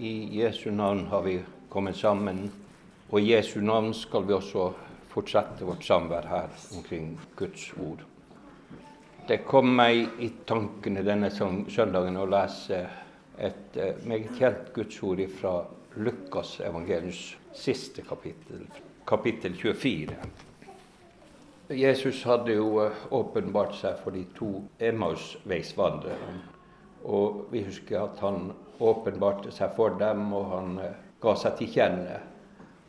I Jesu navn har vi kommet sammen, og i Jesu navn skal vi også fortsette vårt samvær her omkring Guds ord. Det kom meg i tankene denne søndagen å lese et eh, meget kjent gudsord fra Lukas evangelius siste kapittel, kapittel 24. Jesus hadde jo eh, åpenbart seg for de to Emmaus-veisvandrerne. Og vi husker at han åpenbarte seg for dem, og han eh, ga seg til kjenne.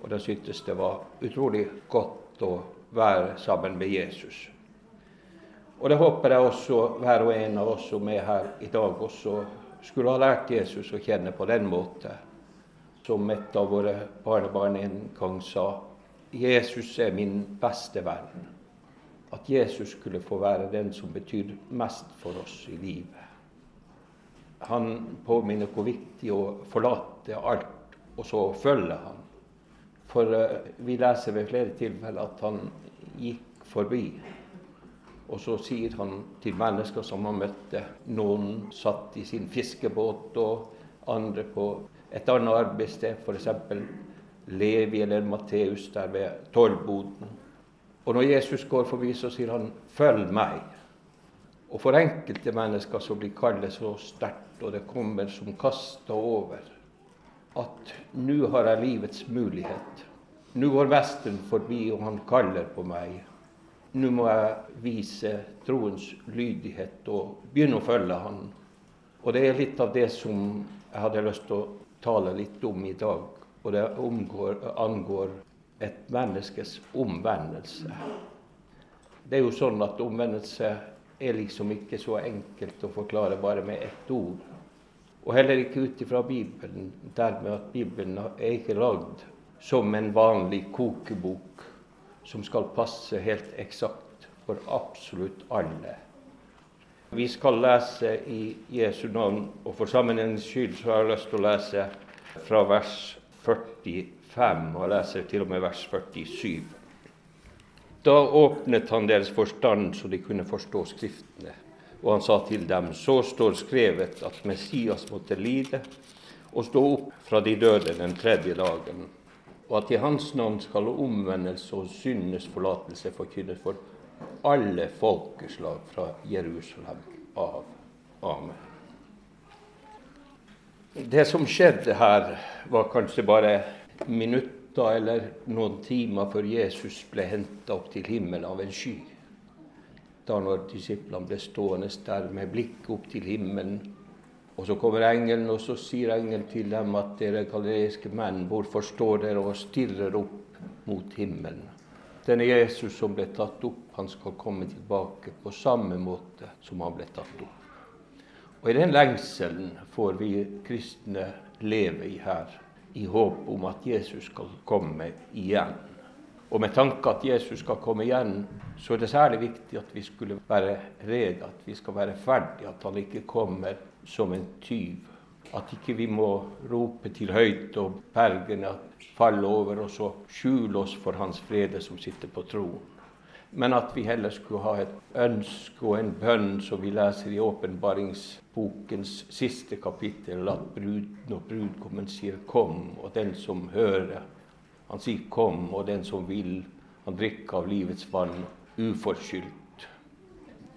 Og de syntes det var utrolig godt å være sammen med Jesus. Og det håper jeg også hver og en av oss som er her i dag, også skulle ha lært Jesus å kjenne på den måte. Som et av våre barnebarn en gang sa Jesus er min beste venn. At Jesus skulle få være den som betyr mest for oss i livet. Han påminner hvor viktig å forlate alt og så følge ham. For uh, vi leser ved flere tilfeller at han gikk forbi. Og så sier han til mennesker som han møtte Noen satt i sin fiskebåt, og andre på et annet arbeidssted, f.eks. Levi eller Matteus der ved tollboden. Og når Jesus går forbi, så sier han 'følg meg'. Og for enkelte mennesker så blir kallet så sterkt og det kommer som kasta over, at nå har jeg livets mulighet. Nå går Vesten forbi, og han kaller på meg. Nå må jeg vise troens lydighet og begynne å følge han. Og det er litt av det som jeg hadde lyst til å tale litt om i dag. Og det omgår, angår et menneskes omvendelse. Det er jo sånn at omvendelse er liksom ikke så enkelt å forklare bare med ett ord. Og heller ikke ut ifra Bibelen, dermed at Bibelen er ikke lagd som en vanlig kokebok som skal passe helt eksakt for absolutt alle. Vi skal lese i Jesu navn, og for sammenhengens skyld så har jeg lyst til å lese fra vers 45, og leser til og med vers 47. Da åpnet han deres forstand så de kunne forstå Skriftene. Og han sa til dem, så står skrevet at Messias måtte lide og stå opp fra de døde den tredje dagen, og at i hans navn skal omvendelse og syndenes forlatelse forkynnes for alle folkeslag fra Jerusalem av. Amen. Det som skjedde her, var kanskje bare minutter eller noen timer før Jesus ble henta opp til himmelen av en sky da når disiplene ble stående der med blikket opp til himmelen. Og så kommer engelen, og så sier engelen til dem at dere galileiske menn, hvorfor står dere og stirrer opp mot himmelen? Denne Jesus som ble tatt opp, han skal komme tilbake på samme måte som han ble tatt opp. Og i den lengselen får vi kristne leve i her, i håp om at Jesus skal komme igjen. Og med tanke at Jesus skal komme igjen, så er det særlig viktig at vi skulle være rede, at vi skal være ferdige, at han ikke kommer som en tyv. At ikke vi må rope til høyt og bergene falle over oss og skjule oss for Hans frede som sitter på troen. Men at vi heller skulle ha et ønske og en bønn som vi leser i åpenbaringsbokens siste kapittel, at bruden og brudgommen sier 'kom', og den som hører, han sier 'kom', og den som vil, han drikker av livets vann uforskyldt.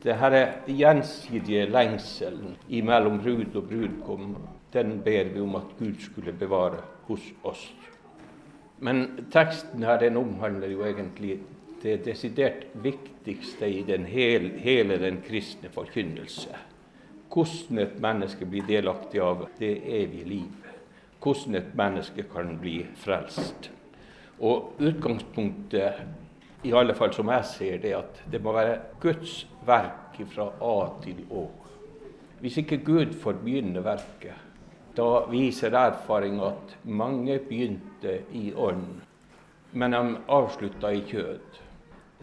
Denne gjensidige lengselen mellom brud og brudgom, den ber vi om at Gud skulle bevare hos oss. Men teksten her den omhandler jo egentlig det desidert viktigste i den hele, hele den kristne forkynnelse. Hvordan et menneske blir delaktig av det evige livet. Hvordan et menneske kan bli frelst. Og Utgangspunktet, i alle fall som jeg ser det, at det må være Guds verk fra A til Å. Hvis ikke Gud får begynne verket, da viser erfaring at mange begynte i ånd, men de avslutta i kjød.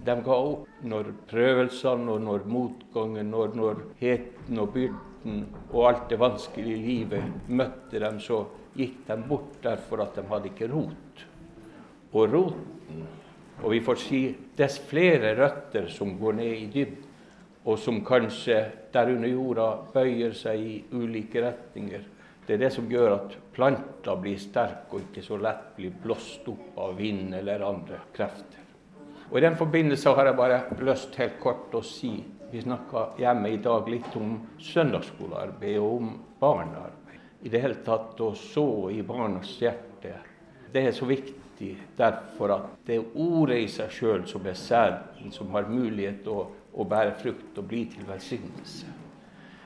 De ga opp når prøvelsene og når motgangen, når, når heten og byrden og alt det vanskelige i livet møtte dem, så gikk de bort derfor at de hadde ikke rot og roten. Og vi får si dess flere røtter som går ned i dybden, og som kanskje der under jorda bøyer seg i ulike retninger, Det er det som gjør at planta blir sterk og ikke så lett blir blåst opp av vind eller andre krefter. Og I den forbindelse har jeg bare lyst helt kort å si Vi snakka hjemme i dag litt om søndagsskolearbeid og om barnearbeid. I det hele tatt å så i barnas hjerte. Det er så viktig derfor at det er ordet i seg sjøl som er sæden, som har mulighet til å, å bære frukt og bli til velsignelse.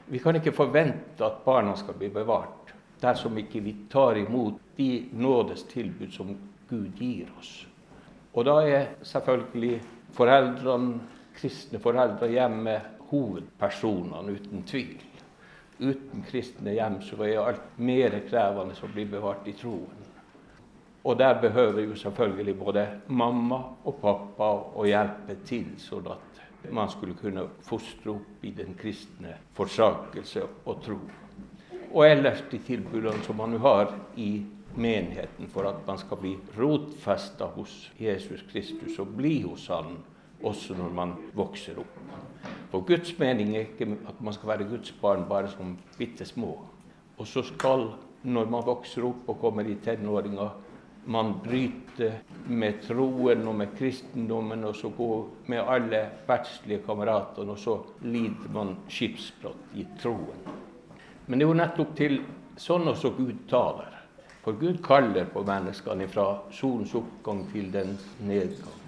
Vi kan ikke forvente at barna skal bli bevart dersom ikke vi tar imot de nådes tilbud som Gud gir oss. Og da er selvfølgelig foreldrene, kristne foreldre hjemme hovedpersonene, uten tvil. Uten kristne hjem så er alt mer krevende å bli bevart i troen. Og der behøver jo selvfølgelig både mamma og pappa å hjelpe til, sånn at man skulle kunne fostre opp i den kristne forsakelse og tro. Og ellers de tilbudene som man har i menigheten for at man skal bli rotfesta hos Jesus Kristus og bli hos Han også når man vokser opp. For Guds mening er ikke at man skal være Guds barn bare som bitte små. Og så skal, når man vokser opp og kommer i tenåringer, man bryter med troen og med kristendommen og så går med alle verdslige kameratene, og så lider man skipsbrott i troen. Men det er jo nettopp til sånn også Gud taler. For Gud kaller på menneskene fra solens oppgang til dens nedgang.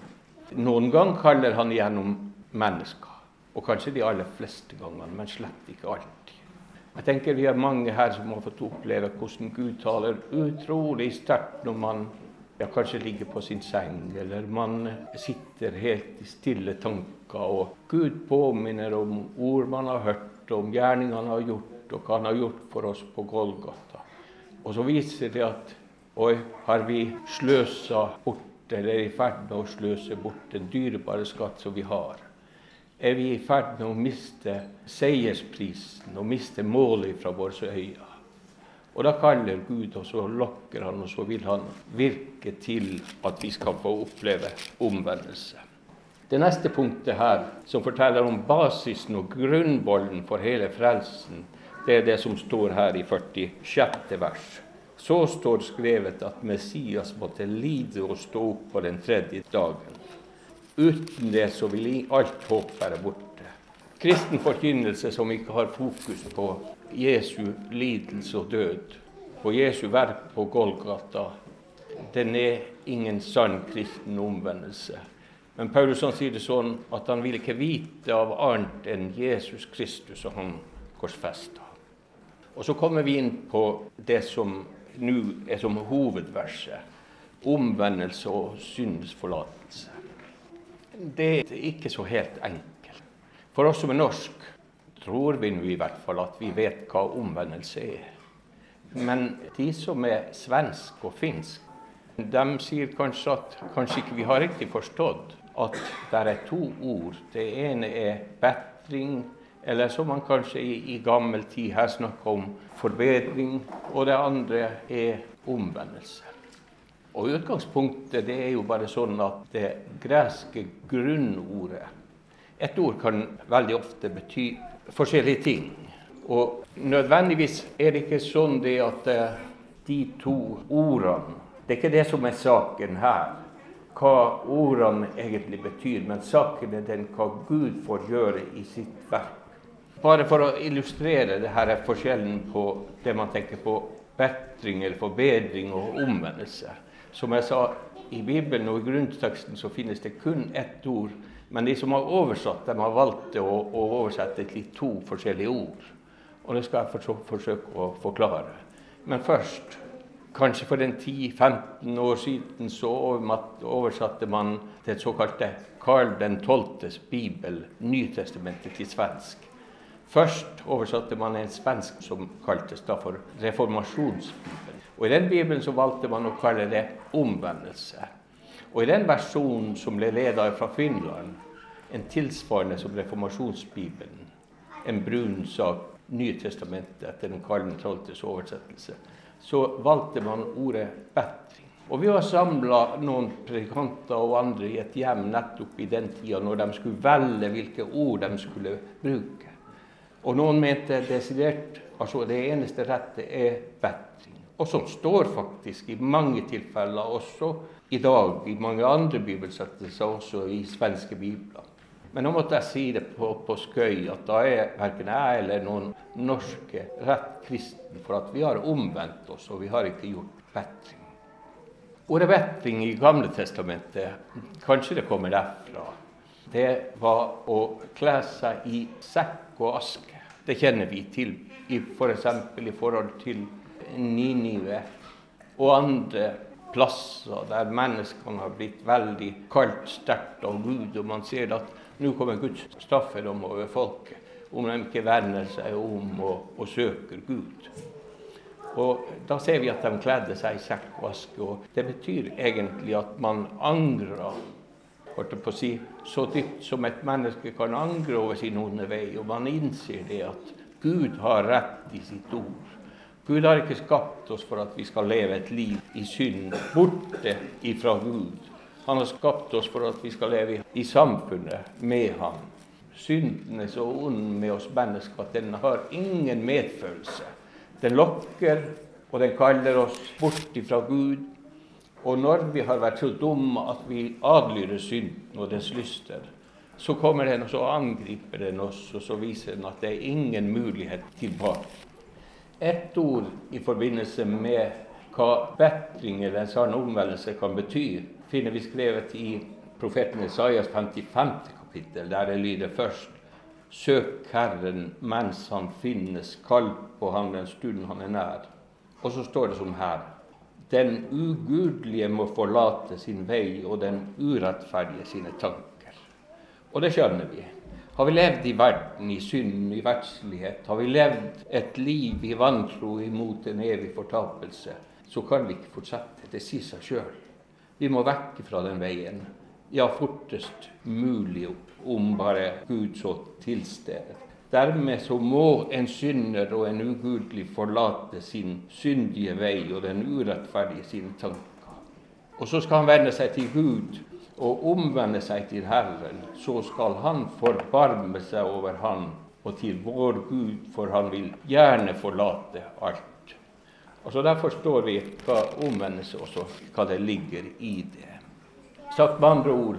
Noen gang kaller han gjennom mennesker, og kanskje de aller fleste gangene, men slett ikke alltid. Jeg tenker Vi er mange her som har fått oppleve hvordan Gud taler utrolig sterkt når man ja, kanskje ligger på sin seng, eller man sitter helt i stille tanker, og Gud påminner om ord man har hørt, om gjerninger han har gjort, og hva han har gjort for oss på Golgata. Og så viser det at oi, har vi sløsa bort, eller er i ferd med å sløse bort den dyrebare skatt som vi har? Er vi i ferd med å miste seiersprisen og miste målet fra våre øyne? Og da kaller Gud, og så lokker han, og så vil han virke til at vi skal få oppleve omvendelse. Det neste punktet her, som forteller om basisen og grunnvollen for hele frelsen, det er det som står her i 46. vers. Så står skrevet at Messias måtte lide og stå opp på den tredje dagen. Uten det så vil alt håp være borte. Kristen forkynnelse som ikke har fokus på Jesu lidelse og død, på Jesu verk på Golgata, den er ingen sann kristen omvendelse. Men Paulus sier det sånn at han vil ikke vite av annet enn Jesus Kristus og han korsfesta. Og så kommer vi inn på det som nå er som hovedverset. Omvendelse og syndesforlatelse. Det er ikke så helt enkelt. For oss som er norsk, tror vi nå i hvert fall at vi vet hva omvendelse er. Men de som er svensk og finsk, de sier kanskje at kanskje ikke vi har riktig forstått at det er to ord. Det ene er betring, eller som man kanskje i, i gammel tid her snakker om forbedring. Og det andre er omvendelse. Og Utgangspunktet det er jo bare sånn at det greske grunnordet Et ord kan veldig ofte bety forskjellige ting. Og nødvendigvis er det ikke sånn det at eh, de to ordene Det er ikke det som er saken her, hva ordene egentlig betyr, men saken er den hva Gud får gjøre i sitt verk. Bare for å illustrere det her er forskjellen på det man tenker på bedring eller forbedring og omvendelse. Som jeg sa, i Bibelen og i grunnteksten så finnes det kun ett ord. Men de som har oversatt de har valgt å, å oversette til to forskjellige ord. Og det skal jeg forsøke å forklare. Men først Kanskje for en 10-15 år siden så oversatte man det såkalte Karl 12.s bibel, Nytestamentet, til svensk. Først oversatte man en svensk som kaltes da for reformasjonsbibelen. Og I den bibelen så valgte man å kalle det omvendelse. Og i den versjonen som ble ledet fra Finland, en tilsvarende som reformasjonsbibelen, en brun sak, Nye testamentet etter den kalde tolvtes oversettelse, så valgte man ordet betring. Og vi var samla noen predikanter og andre i et hjem nettopp i den tida når de skulle velge hvilke ord de skulle bruke. Og noen mente desidert Altså det eneste rette er bedring. Og som står faktisk i mange tilfeller, også i dag, i mange andre bibelsettelser, også i svenske bibler. Men nå måtte jeg si det på, på skøy at da er verken jeg eller noen norske rett kristen, for at vi har omvendt oss, og vi har ikke gjort vetring. Ordet bedring i Gamle testamentet, kanskje det kommer derfra, det var å kle seg i sekk og aske. Det kjenner vi til f.eks. For i forhold til Ninive og andre plasser der menneskene har blitt veldig kaldt sterkt av Gud, og man ser at nå kommer Guds straffedom over folket om de ikke verner seg om og, og søker Gud. Og Da ser vi at de kledde seg i sekk og aske. og Det betyr egentlig at man angrer si, så dypt som et menneske kan angre over sin onde vei. Og man innser det at Gud har rett i sitt ord. Gud har ikke skapt oss for at vi skal leve et liv i synd, borte ifra Gud. Han har skapt oss for at vi skal leve i samfunnet med ham. Synden er så ond med oss mennesker at den har ingen medfølelse. Den lokker, og den kaller oss bort ifra Gud. Og når vi har vært så dumme at vi adlyder synden og dens lyster, så kommer den og så angriper den oss, og så viser den at det er ingen mulighet tilbake. Ett ord i forbindelse med hva bedring eller en sann omvendelse kan bety, finner vi skrevet i profeten Isaias 55. kapittel, der det lyder først Søk Herren mens han finnes, kall på ham den stund han er nær. Og så står det som her Den ugudelige må forlate sin vei, og den urettferdige sine tanker. Og det skjønner vi. Har vi levd i verden, i synd, i verdslighet, har vi levd et liv i vantro imot en evig fortapelse, så kan vi ikke fortsette. Det sier seg sjøl. Vi må vekke fra den veien. Ja, fortest mulig, om bare Gud så tilsteder. Dermed så må en synder og en ugudelig forlate sin syndige vei og den urettferdige sine tanker. Og så skal han vende seg til Gud og omvende seg til Herren, så skal Han forbarme seg over han og til vår Gud, for han vil gjerne forlate alt. Altså så Der forstår vi hva omvendelse også, hva det ligger i det. Sagt med andre ord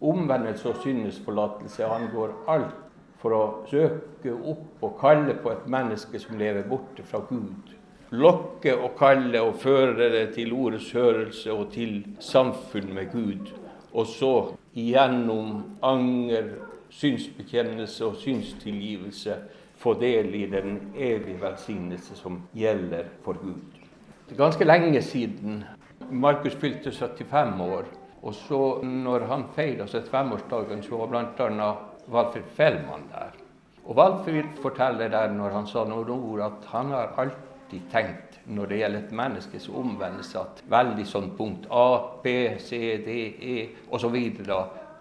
omvendelse og syndesforlatelse angår alt for å søke opp og kalle på et menneske som lever borte fra Gud lokke og kalle og føre det til ordets hørelse og til samfunn med Gud og så gjennom anger, synsbekjennelse og synstilgivelse få del i den evige velsignelse som gjelder for Gud. Det er ganske lenge siden Markus fylte 75 år. Og så når han feira 75-årsdagen, så var bl.a. Valfrid Fellmann der. Og Valfrid forteller der når han sa noen ord, at han har alltid tenkt når det gjelder et menneskes omvendelse, at veldig sånn punkt A, B, C, D, E osv.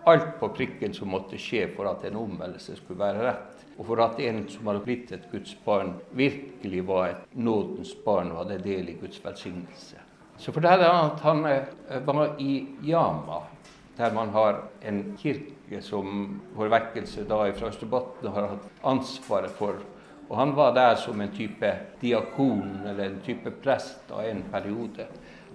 Alt på prikken som måtte skje for at en omvendelse skulle være rett. Og for at en som hadde blitt et Guds barn, virkelig var et nådens barn og hadde del i Guds velsignelse. Så for det er at han eh, var i Yama, der man har en kirke som vår vekkelse da fra Østerbotn har hatt ansvaret for og han var der som en type diakon eller en type prest av en periode.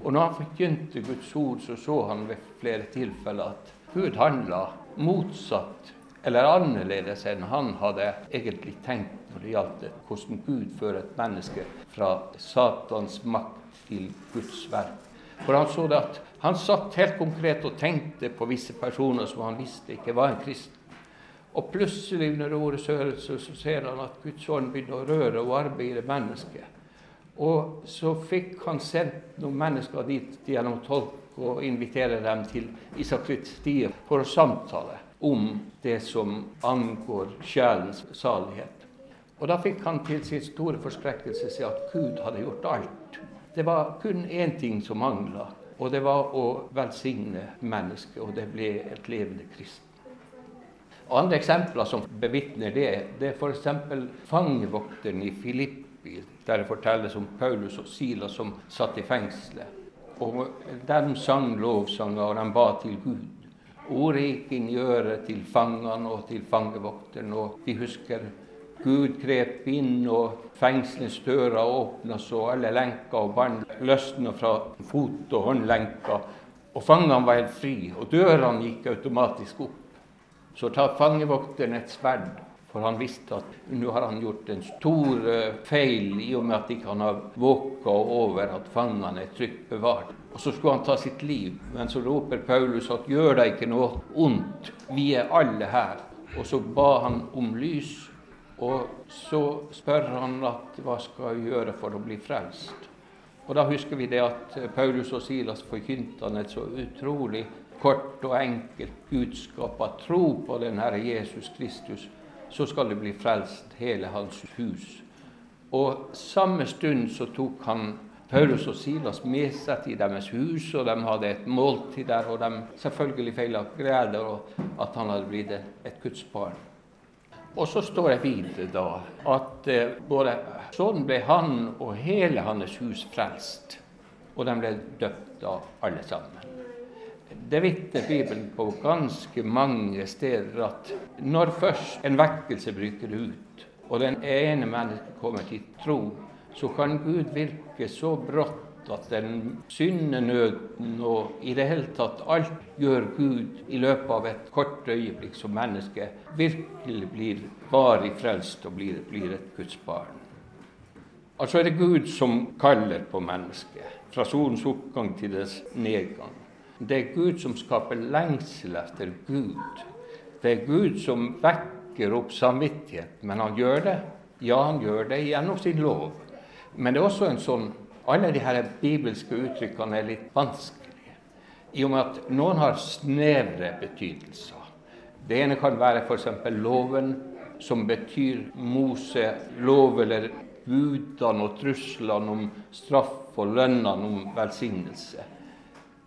Og når han forkynte Guds ord, så så han ved flere tilfeller at Gud handla motsatt eller annerledes enn han hadde egentlig tenkt når det gjaldt hvordan Gud fører et menneske fra Satans makt til Guds verk. For han så det at han satt helt konkret og tenkte på visse personer som han visste ikke var en kristen. Og plutselig under ordet sørelse, så ser han at Guds ånd begynner å røre og arbeide mennesket. Og så fikk han sendt noen mennesker dit gjennom tolk og invitere dem til Isakristie for å samtale om det som angår sjelens salighet. Og da fikk han til sin store forskrekkelse se at Gud hadde gjort alt. Det var kun én ting som mangla, og det var å velsigne mennesket, og det ble et levende kristen. Andre eksempler som bevitner det, det er f.eks. fangevokteren i Filippi, der det fortelles om Paulus og Silas som satt i fengselet. Og De sang lovsanger, og de ba til Gud. Ordet gikk inn i øret til fangene og til fangevokteren. Og vi husker Gud krep inn, og fengselets dører åpnes, og alle lenker og bånd løsna fra fot- og håndlenker. Og fangene var helt fri, og dørene gikk automatisk opp. Så tar fangevokteren et sverd, for han visste at nå har han gjort en stor eh, feil i og med at ikke han har våka over at fangene er trygt bevart. Og så skulle han ta sitt liv, men så roper Paulus at gjør deg ikke noe ondt, vi er alle her. Og så ba han om lys, og så spør han at hva skal jeg gjøre for å bli frelst. Og da husker vi det at Paulus og Silas forkynte han et så utrolig kort og enkelt budskap at tro på den Herre Jesus Kristus, så skal du bli frelst, hele hans hus. Og samme stund så tok han Paulus og Silas med seg til deres hus, og de hadde et måltid der, og de selvfølgelig feila glede at han hadde blitt et Guds barn. Og så står det videre da at eh, både sånn ble han og hele hans hus frelst. Og de ble døpt da, alle sammen. Det vitner Bibelen på ganske mange steder at når først en vekkelse bryter ut, og den ene mennesket kommer til tro, så kan Gud virke så brått at den syndenøden og i det hele tatt alt gjør Gud i løpet av et kort øyeblikk som menneske virkelig blir varig frelst og blir, blir et Guds barn. Altså er det Gud som kaller på mennesket, fra solens oppgang til dets nedgang. Det er Gud som skaper lengsel etter Gud. Det er Gud som vekker opp samvittighet. Men han gjør det. Ja, han gjør det gjennom sin lov. Men det er også en sånn Alle de her bibelske uttrykkene er litt vanskelige. I og med at noen har snevre betydelser. Det ene kan være f.eks. loven, som betyr Mose lov eller budene og truslene om straff og lønnene om velsignelse.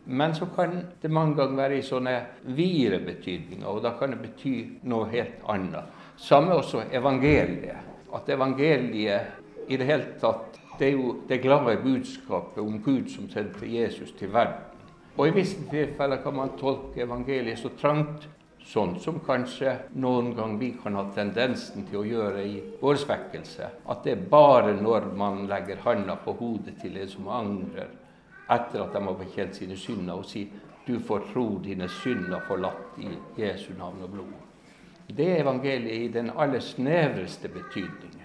Men så kan det mange ganger være i sånne videre betydninger, og da kan det bety noe helt annet. Samme også evangeliet. At evangeliet i det hele tatt det er jo det glade budskapet om Gud som sendte Jesus til verden. Og i visse tilfeller kan man tolke evangeliet så trangt, sånn som kanskje noen gang vi kan ha tendensen til å gjøre i vår svekkelse. At det er bare når man legger handa på hodet til en som angrer, etter at de har bekjent sine synder, og sier du får tro dine synder forlatt i Jesu navn og blod. Det er evangeliet i den aller snevreste betydningen.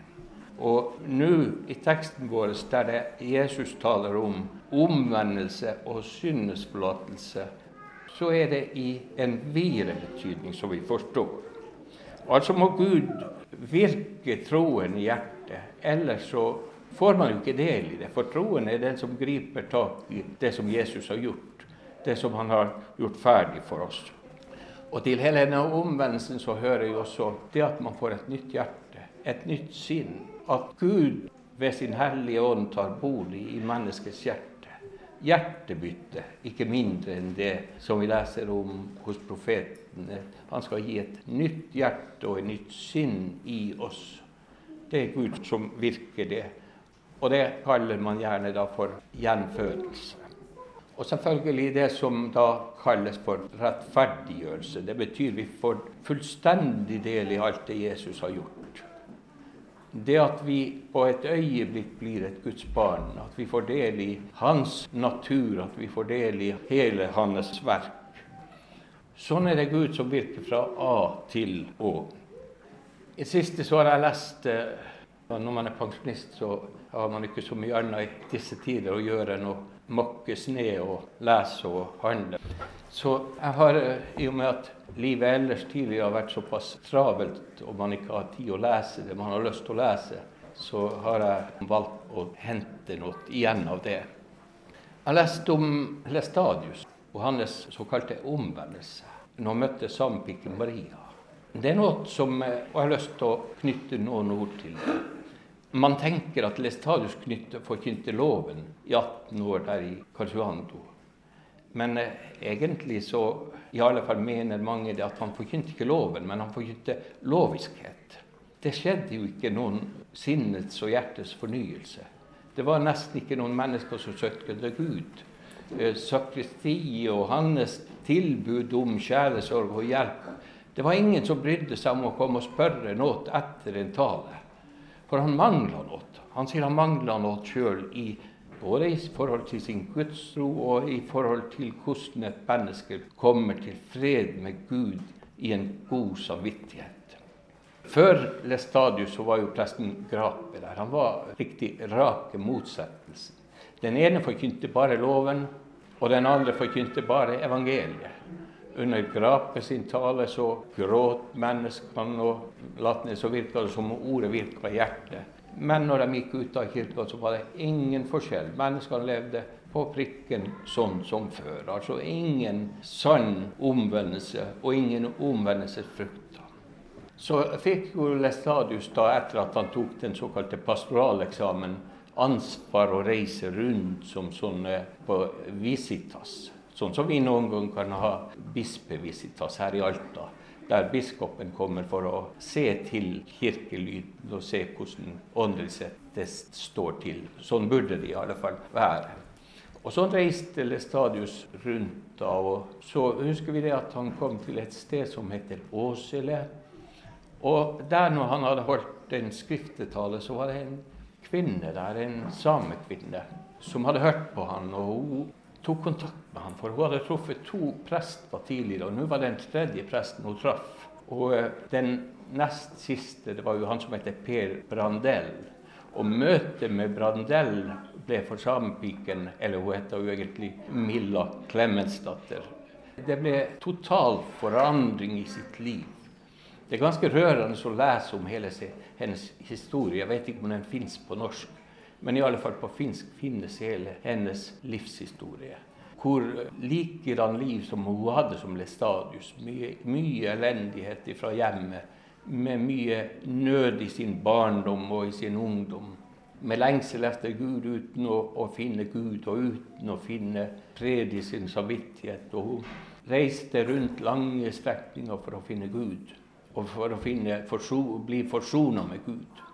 Og nå i teksten vår der det Jesus taler om omvendelse og syndesforlatelse, så er det i en videre betydning, som vi forstår. Altså må Gud virke troen i hjertet, ellers så får man jo ikke del i det. For troen er den som griper tak i det som Jesus har gjort, det som han har gjort ferdig for oss. Og til hele denne omvendelsen så hører jo også det at man får et nytt hjerte, et nytt sinn at Gud ved sin Hellige Ånd tar bolig i menneskets hjerte. Hjertebytte, ikke mindre enn det som vi leser om hos profetene. Han skal gi et nytt hjerte og et nytt sinn i oss. Det er Gud som virker det. Og det kaller man gjerne da for gjenfødelse. Og selvfølgelig det som da kalles for rettferdiggjørelse. Det betyr vi får fullstendig del i alt det Jesus har gjort det at vi på et øyeblikk blir et Guds barn, at vi får del i hans natur, at vi får del i hele hans verk. Sånn er det Gud som virker fra A til Å. I siste så har jeg lest Når man er pensjonist, så har man ikke så mye annet i disse tider å gjøre enn å makke sne og lese og handle. Så jeg har, eh, i og med at livet ellers tidligere har vært såpass travelt, og man ikke har tid å lese det man har lyst til å lese, så har jeg valgt å hente noe igjen av det. Jeg leste lest om Lestadius og hans såkalte omvendelse når han møtte sampiken Maria. Det er noe som jeg har lyst til å knytte noen ord til. Man tenker at Lestadius forkynte loven i 18 år der i Casuando. Men eh, egentlig så i alle fall mener mange det at han forkynte ikke loven, men han forkynte loviskhet. Det skjedde jo ikke noen sinnets og hjertets fornyelse. Det var nesten ikke noen mennesker som søkte Gud. Eh, sakristi og hans tilbud om kjælesorg og hjelp Det var ingen som brydde seg om å komme og spørre noe etter en tale. For han mangla noe. Han sier han mangla noe sjøl, både i forhold til sin gudstro og i forhold til hvordan et menneske kommer til fred med Gud i en god samvittighet. Før Lestadius så var jo presten Grape der. Han var riktig rake motsettelsen. Den ene forkynte bare loven, og den andre forkynte bare evangeliet. Under Grape sin tale så gråt menneskene, og latne så virka det som om ordet virka i hjertet. Men når de gikk ut av kirka, så var det ingen forskjell. Menneskene levde på prikken sånn som før. Altså ingen sann omvendelse og ingen omvendelsesfrukter. Så fikk jo Lestadius, da, etter at han tok den såkalte pastoraleksamen, ansvar å reise rundt som sånne på visitas. Sånn som vi noen ganger kan ha bispevisitas her i Alta. Der biskopen kommer for å se til kirkelyden og se hvordan åndelig står til. Sånn burde det i alle fall være. Og så reiste Lestadius rundt. da, og Så husker vi det at han kom til et sted som heter Åsele. Og der når han hadde holdt en skriftetale, så var det en kvinne der, en samekvinne, som hadde hørt på han, og hun tok kontakt med ham. For hun hadde truffet to prester tidligere, og nå var det den tredje presten hun traff. Og eh, den nest siste, det var jo han som heter Per Brandell. Og møtet med Brandell ble for samepiken, eller hun heter jo egentlig Milla Klemensdatter. Det ble total forandring i sitt liv. Det er ganske rørende å lese om hele hennes historie. Jeg vet ikke om den fins på norsk. Men i alle fall på finsk finnes hele hennes livshistorie. Hvor likedan liv som hun hadde som Lestadius. Mye, mye elendighet fra hjemmet. Med mye nød i sin barndom og i sin ungdom. Med lengsel etter Gud uten å, å finne Gud, og uten å finne fred i sin samvittighet. Og hun reiste rundt lange strekninger for å finne Gud. Og for å finne, forso, bli forsona med Gud.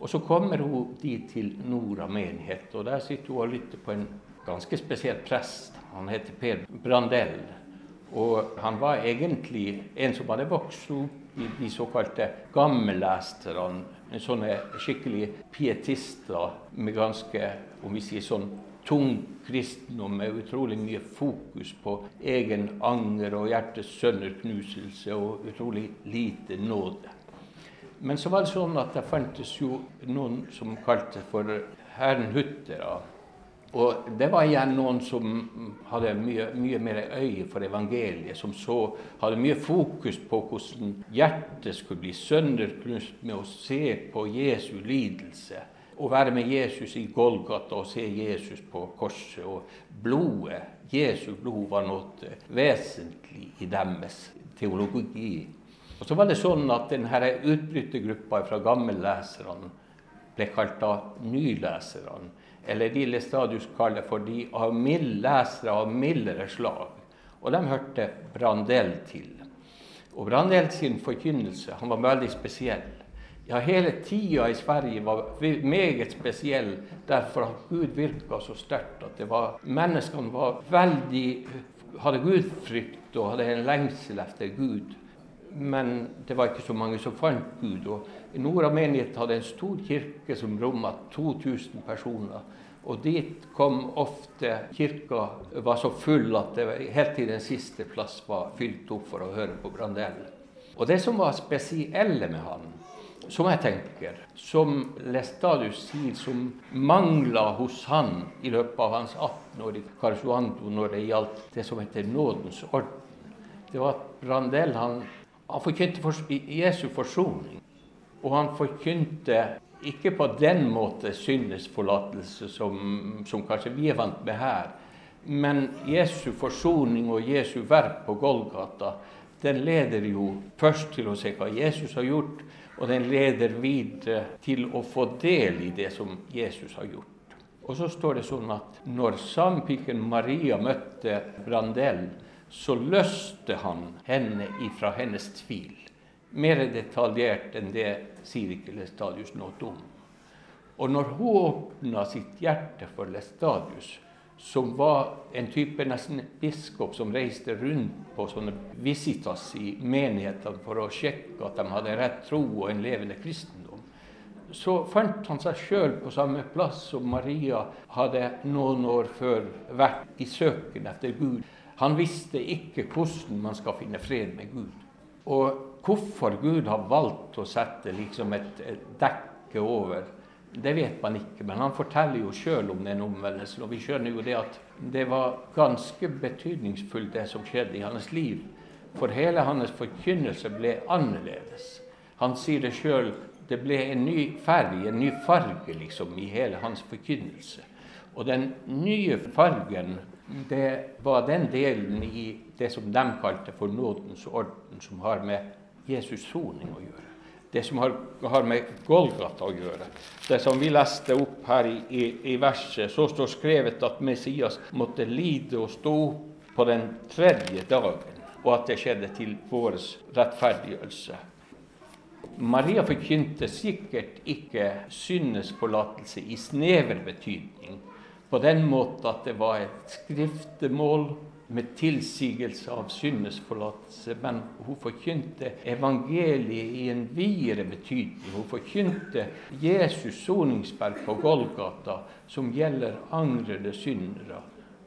Og så kommer hun dit til Nora menighet, og der sitter hun og lytter på en ganske spesiell prest. Han heter Per Brandell. Og han var egentlig en som hadde vokst opp i de såkalte gammellesterne. Sånne skikkelig pietister med ganske om vi sier sånn tung kristendom med utrolig mye fokus på egen anger og hjertets sønderknuselse og utrolig lite nåde. Men så var det sånn at det fantes jo noen som kalte for herrenhuttere. Og det var igjen noen som hadde mye, mye, mer øye for evangeliet, som så hadde mye fokus på hvordan hjertet skulle bli sønderknust med å se på Jesu lidelse. Å være med Jesus i Golgata og se Jesus på korset. Og blodet, Jesu blod, var noe vesentlig i deres teologi. Og så var det sånn at denne utbrytergruppa fra gammelleserne ble kalt da nyleserne. Eller de Lestadius kaller for de av mild lesere av mildere slag. Og de hørte Brandel til. Og Brandel sin forkynnelse han var veldig spesiell. Ja, hele tida i Sverige var meget spesiell derfor at Gud virka så sterkt at det var, menneskene var veldig, hadde gudfrykt og hadde en lengsel etter Gud men det var ikke så mange som fant Gud. Og Nora menighet hadde en stor kirke som rommet 2000 personer. Og dit kom ofte Kirka var så full at det helt til den siste plass var fylt opp for å høre på Brandell. Og det som var spesielle med han, som jeg tenker, som Lestadius sier, som mangla hos han i løpet av hans 18 år i Carsuando når det gjaldt det som heter nådens orden, det var at Brandell han han forkynte for, Jesu forsoning. Og han forkynte ikke på den måte syndens forlatelse som, som kanskje vi er vant med her. Men Jesu forsoning og Jesu verk på Golgata den leder jo først til å se hva Jesus har gjort, og den leder videre til å få del i det som Jesus har gjort. Og så står det sånn at når sampiken Maria møtte Brandel, så løste han henne ifra hennes tvil. Mer detaljert enn det sier ikke Lestadius noe om. Og når hun åpna sitt hjerte for Lestadius, som var en type nesten biskop som reiste rundt på sånne visitas i menighetene for å sjekke at de hadde rett tro og en levende kristendom, så fant han seg sjøl på samme plass som Maria hadde noen år før vært i søken etter Gud. Han visste ikke hvordan man skal finne fred med Gud. Og hvorfor Gud har valgt å sette liksom et, et dekke over det vet man ikke, men han forteller jo sjøl om den omvendelsen. Og vi skjønner jo det at det var ganske betydningsfullt, det som skjedde i hans liv. For hele hans forkynnelse ble annerledes. Han sier det sjøl. Det ble en ny farge, en ny farge, liksom, i hele hans forkynnelse. Og den nye fargen, det var den delen i det som de kalte for nådens orden, som har med Jesus soning å gjøre det som har, har, med Golgata å gjøre. Det som vi leste opp her i, i, i verset, så står skrevet at Messias måtte lide og stå på den tredje dagen, og at det skjedde til vår rettferdiggjørelse. Maria forkynte sikkert ikke syndesforlatelse i snever betydning, på den måten at det var et skriftemål med tilsigelse av syndesforlatelse, men hun forkynte evangeliet i en videre betydning. Hun forkynte Jesus' soningsverk på Golgata, som gjelder angrede syndere.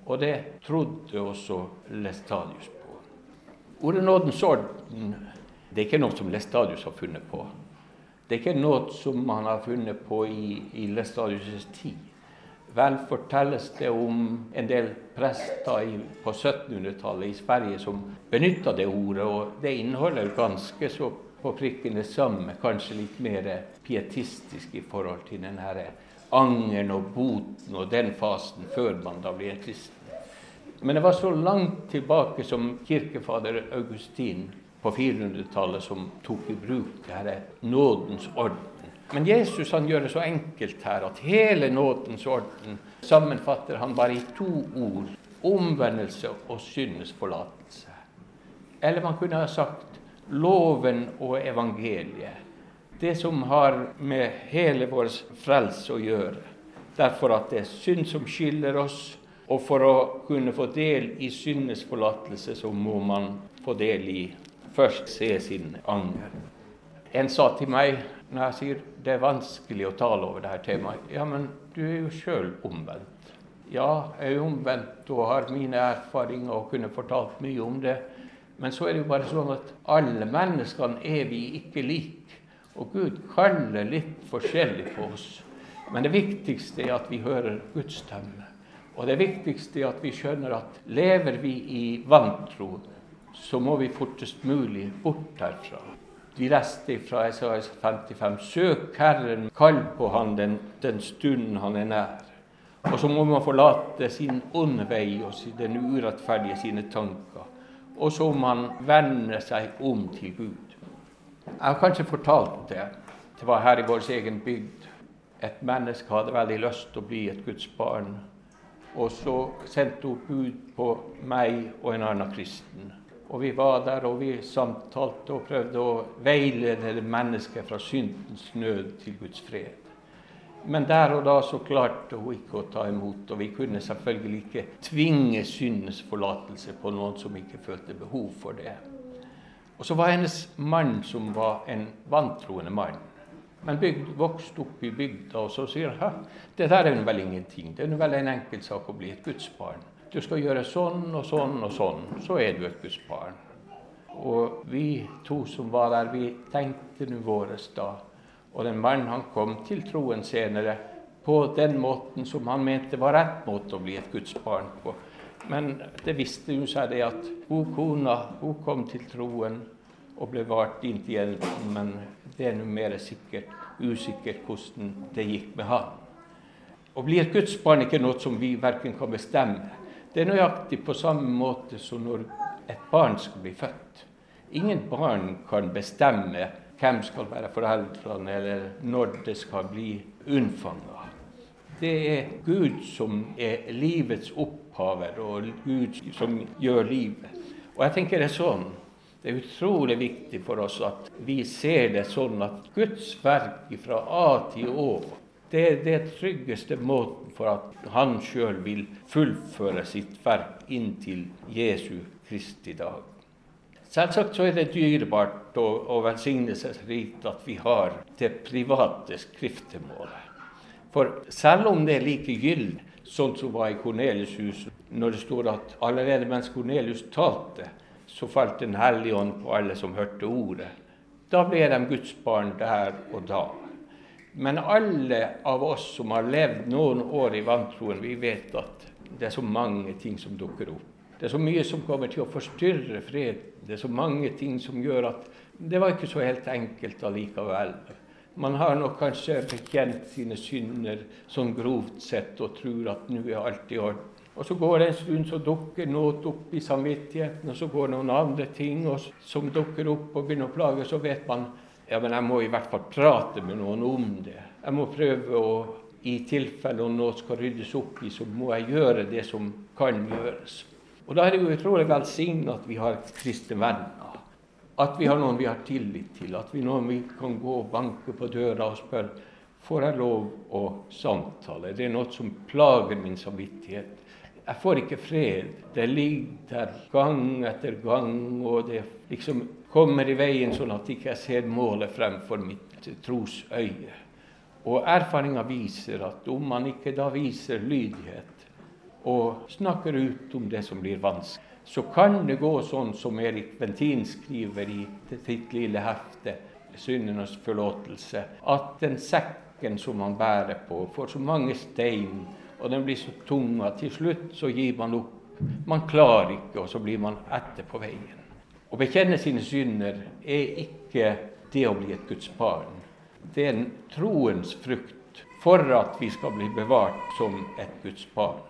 Og det trodde også Lestadius på. Ordet nådens orden det er ikke noe som Lestadius har funnet på. Det er ikke noe som han har funnet på i, i Lestadius' tid. Vel fortelles det om en del prester på 1700-tallet i Sverige som benytta det ordet, og det inneholder ganske så på prikken det samme, kanskje litt mer pietistisk i forhold til den her angeren og boten og den fasen før man da blir kristen. Men det var så langt tilbake som kirkefader Augustin på 400-tallet som tok i bruk det her nådens orden. Men Jesus han gjør det så enkelt her at hele nådens orden sammenfatter han bare i to ord omvendelse og syndesforlatelse. Eller man kunne ha sagt loven og evangeliet. Det som har med hele vår frelse å gjøre. Derfor at det er synd som skiller oss. Og for å kunne få del i syndesforlatelse, så må man få del i først se sin anger. En sa til meg når jeg sier det er vanskelig å tale over dette temaet. Ja, men du er jo sjøl omvendt. Ja, jeg er omvendt og har mine erfaringer og kunne fortalt mye om det. Men så er det jo bare sånn at alle menneskene er vi ikke like. Og Gud kaller litt forskjellig på oss. Men det viktigste er at vi hører Guds stemme. Og det viktigste er at vi skjønner at lever vi i vantro, så må vi fortest mulig bort herfra. Vi leste fra Esaias 55.: Søk Herren, kall på Han den, den stunden Han er nær. Og så må man forlate sin onde vei og den urettferdige sine tanker. Og så må man vende seg om til Gud. Jeg har kanskje fortalt det. Det var her i vår egen bygd. Et menneske hadde veldig lyst til å bli et Guds barn. Og så sendte hun bud på meg og en annen kristen. Og vi var der, og vi samtalte og prøvde å veilede mennesket fra syndens nød til Guds fred. Men der og da så klarte hun ikke å ta imot, og vi kunne selvfølgelig ikke tvinge syndens forlatelse på noen som ikke følte behov for det. Og så var hennes mann som var en vantroende mann. Men bygd, vokste opp i bygda, og så sier han det der er vel ingenting. Det er vel en enkel sak å bli et Guds barn. Du skal gjøre sånn og sånn og sånn, så er du et Guds barn. Og vi to som var der, vi tenkte nå våres da. Og den mannen han kom til troen senere på den måten som han mente var rett måte å bli et Guds barn på. Men det visste jo seg det at hun kona hun kom til troen og ble vart inn til hjelpen, men det er nå mer sikkert usikkert hvordan det gikk med han. Å bli et Guds barn er ikke noe som vi verken kan bestemme det er nøyaktig på samme måte som når et barn skal bli født. Ingen barn kan bestemme hvem skal være foreldrene, eller når det skal bli unnfanga. Det er Gud som er livets opphaver, og Gud som gjør livet. Og jeg tenker det er sånn. Det er utrolig viktig for oss at vi ser det sånn at Guds verk fra A til Å Det er det tryggeste måten for at han sjøl vil fullføre sitt verk inntil Jesu Kristi dag. Selvsagt så er det dyrebart og, og velsignelsesrikt at vi har det private skriftemålet. For selv om det er like gyldig, sånn som var i Kornelius' hus, når det står at allerede mens Kornelius talte, så falt Den hellige ånd på alle som hørte ordet. Da ble de Guds barn der og da. Men alle av oss som har levd noen år i vantroen, vi vet at det er så mange ting som dukker opp. Det er så mye som kommer til å forstyrre fred. Det er så mange ting som gjør at det var ikke så helt enkelt allikevel. Man har nok kanskje bekjent sine synder sånn grovt sett og tror at nå er alt i orden. Og så går det en stund, så dukker noe opp i samvittigheten, og så går noen andre ting som dukker opp og begynner å plage. Så vet man ja, men jeg må i hvert fall prate med noen om det. Jeg må prøve å I tilfelle noe skal ryddes opp i, så må jeg gjøre det som kan gjøres. Og Da er det jo utrolig velsignet at vi har kristne venner. At vi har noen vi har tillit til. At vi noen vi kan gå og banke på døra og spørre får jeg lov å samtale. Det er noe som plager min samvittighet. Jeg får ikke fred. Det ligger der gang etter gang, og det er liksom kommer i veien sånn at jeg ikke ser målet fremfor mitt trosøye. Og erfaringa viser at om man ikke da viser lydighet, og snakker ut om det som blir vanskelig. Så kan det gå sånn som Erik Bentin skriver i sitt lille hefte, 'Syndenes forlåtelse', at den sekken som man bærer på, får så mange stein, og den blir så tung at til slutt så gir man opp. Man klarer ikke, og så blir man etter på veien. Å bekjenne sine synder er ikke det å bli et Guds barn. Det er en troens frukt for at vi skal bli bevart som et Guds barn.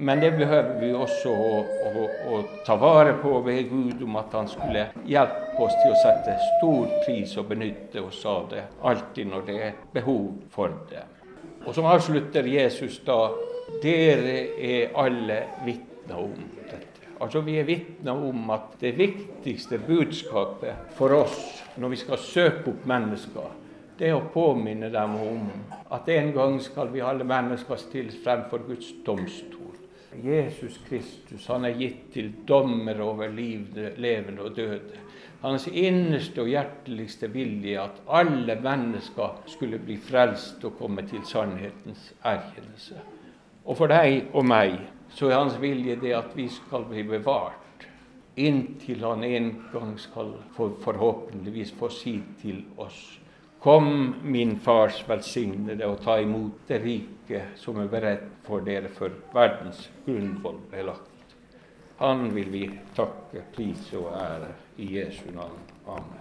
Men det behøver vi også å, å, å, ta vare på ved Gud om at han skulle hjelpe oss til å sette stor pris og benytte oss av det alltid når det er behov for det. Og som avslutter Jesus da Dere er alle vitner om. Altså Vi er vitner om at det viktigste budskapet for oss når vi skal søke opp mennesker, det er å påminne dem om at en gang skal vi alle mennesker stilles fremfor Guds domstol. Jesus Kristus han er gitt til dommer over liv, levende og døde. Hans innerste og hjerteligste vilje at alle mennesker skulle bli frelst og komme til sannhetens erkjennelse. Og for deg og meg så er hans vilje det at vi skal bli bevart inntil han en gang skal forhåpentligvis få si til oss Kom, min Fars velsignede, og ta imot det rike som er beredt for dere før verdens grunnvoll ble lagt. Han vil vi takke, pris og ære i Jesu navn. Amen.